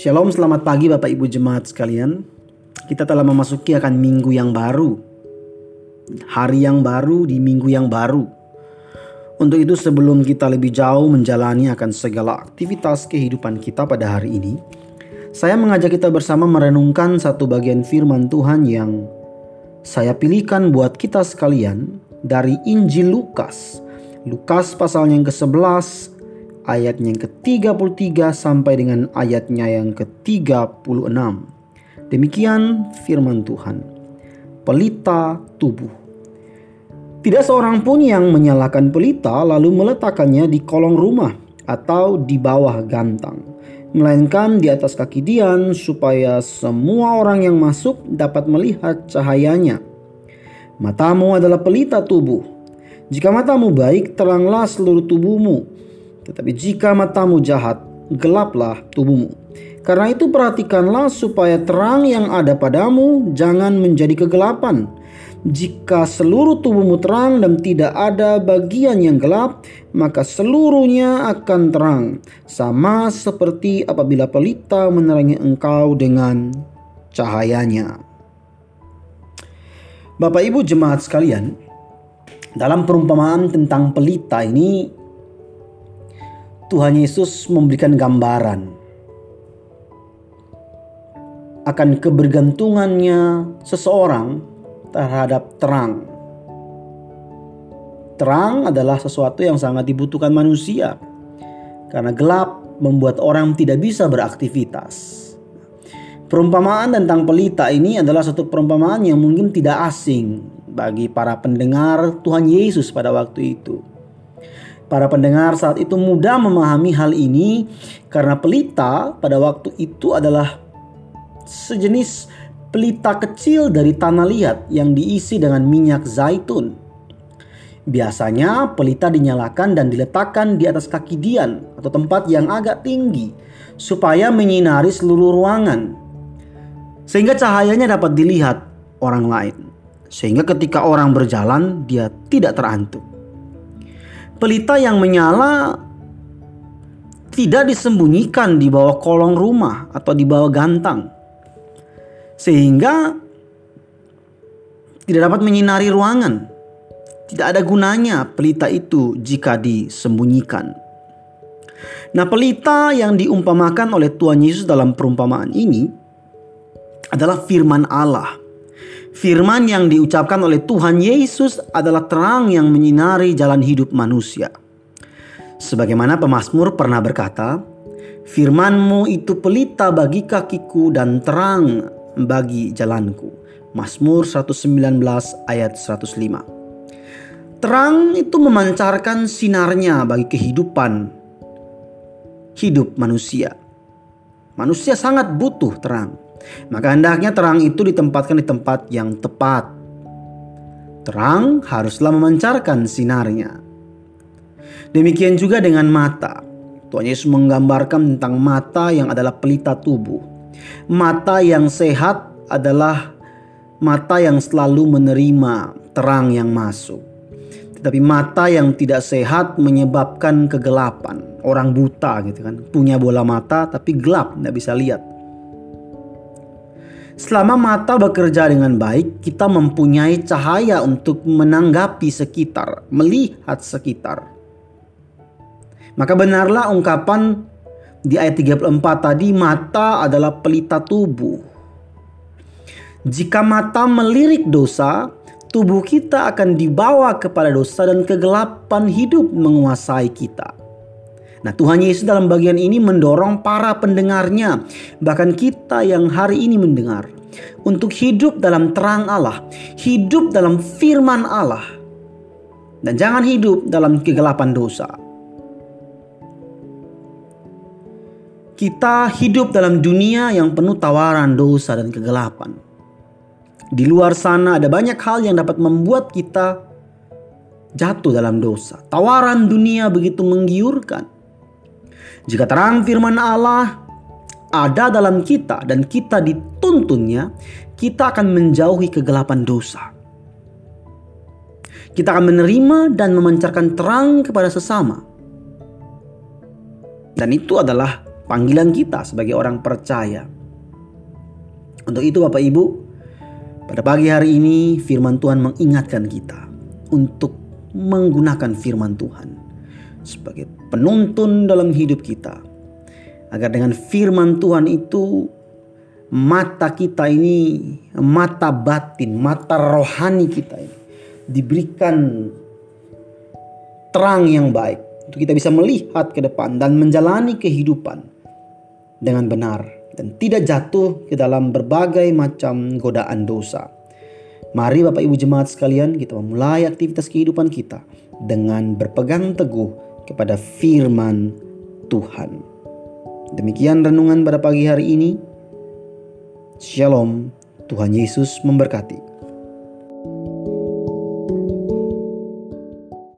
Shalom, selamat pagi Bapak Ibu Jemaat sekalian. Kita telah memasuki akan minggu yang baru. Hari yang baru di minggu yang baru. Untuk itu sebelum kita lebih jauh menjalani akan segala aktivitas kehidupan kita pada hari ini, saya mengajak kita bersama merenungkan satu bagian firman Tuhan yang saya pilihkan buat kita sekalian dari Injil Lukas. Lukas pasal yang ke-11 ayatnya yang ke-33 sampai dengan ayatnya yang ke-36. Demikian firman Tuhan. Pelita tubuh. Tidak seorang pun yang menyalakan pelita lalu meletakkannya di kolong rumah atau di bawah gantang, melainkan di atas kaki Dian supaya semua orang yang masuk dapat melihat cahayanya. Matamu adalah pelita tubuh. Jika matamu baik, teranglah seluruh tubuhmu. Tetapi jika matamu jahat, gelaplah tubuhmu. Karena itu perhatikanlah supaya terang yang ada padamu jangan menjadi kegelapan. Jika seluruh tubuhmu terang dan tidak ada bagian yang gelap, maka seluruhnya akan terang. Sama seperti apabila pelita menerangi engkau dengan cahayanya. Bapak Ibu jemaat sekalian, dalam perumpamaan tentang pelita ini Tuhan Yesus memberikan gambaran akan kebergantungannya seseorang terhadap terang. Terang adalah sesuatu yang sangat dibutuhkan manusia karena gelap membuat orang tidak bisa beraktivitas. Perumpamaan tentang pelita ini adalah satu perumpamaan yang mungkin tidak asing bagi para pendengar Tuhan Yesus pada waktu itu. Para pendengar saat itu mudah memahami hal ini karena pelita pada waktu itu adalah sejenis pelita kecil dari tanah liat yang diisi dengan minyak zaitun. Biasanya pelita dinyalakan dan diletakkan di atas kaki dian atau tempat yang agak tinggi supaya menyinari seluruh ruangan. Sehingga cahayanya dapat dilihat orang lain. Sehingga ketika orang berjalan dia tidak terantuk pelita yang menyala tidak disembunyikan di bawah kolong rumah atau di bawah gantang. Sehingga tidak dapat menyinari ruangan. Tidak ada gunanya pelita itu jika disembunyikan. Nah, pelita yang diumpamakan oleh Tuhan Yesus dalam perumpamaan ini adalah firman Allah Firman yang diucapkan oleh Tuhan Yesus adalah terang yang menyinari jalan hidup manusia. Sebagaimana pemazmur pernah berkata, Firmanmu itu pelita bagi kakiku dan terang bagi jalanku. Mazmur 119 ayat 105. Terang itu memancarkan sinarnya bagi kehidupan hidup manusia. Manusia sangat butuh terang. Maka hendaknya terang itu ditempatkan di tempat yang tepat. Terang haruslah memancarkan sinarnya. Demikian juga dengan mata. Tuhan Yesus menggambarkan tentang mata yang adalah pelita tubuh. Mata yang sehat adalah mata yang selalu menerima terang yang masuk. Tetapi mata yang tidak sehat menyebabkan kegelapan. Orang buta gitu kan, punya bola mata tapi gelap, tidak bisa lihat. Selama mata bekerja dengan baik, kita mempunyai cahaya untuk menanggapi sekitar, melihat sekitar. Maka benarlah ungkapan di ayat 34 tadi, mata adalah pelita tubuh. Jika mata melirik dosa, tubuh kita akan dibawa kepada dosa dan kegelapan hidup menguasai kita. Nah, Tuhan Yesus dalam bagian ini mendorong para pendengarnya, bahkan kita yang hari ini mendengar, untuk hidup dalam terang Allah, hidup dalam firman Allah, dan jangan hidup dalam kegelapan dosa. Kita hidup dalam dunia yang penuh tawaran dosa dan kegelapan. Di luar sana ada banyak hal yang dapat membuat kita jatuh dalam dosa. Tawaran dunia begitu menggiurkan. Jika terang firman Allah ada dalam kita dan kita dituntunnya, kita akan menjauhi kegelapan dosa. Kita akan menerima dan memancarkan terang kepada sesama. Dan itu adalah panggilan kita sebagai orang percaya. Untuk itu Bapak Ibu, pada pagi hari ini firman Tuhan mengingatkan kita untuk menggunakan firman Tuhan sebagai penuntun dalam hidup kita. Agar dengan firman Tuhan itu mata kita ini, mata batin, mata rohani kita ini diberikan terang yang baik untuk kita bisa melihat ke depan dan menjalani kehidupan dengan benar dan tidak jatuh ke dalam berbagai macam godaan dosa. Mari Bapak Ibu jemaat sekalian kita memulai aktivitas kehidupan kita dengan berpegang teguh kepada firman Tuhan. Demikian renungan pada pagi hari ini. Shalom, Tuhan Yesus memberkati.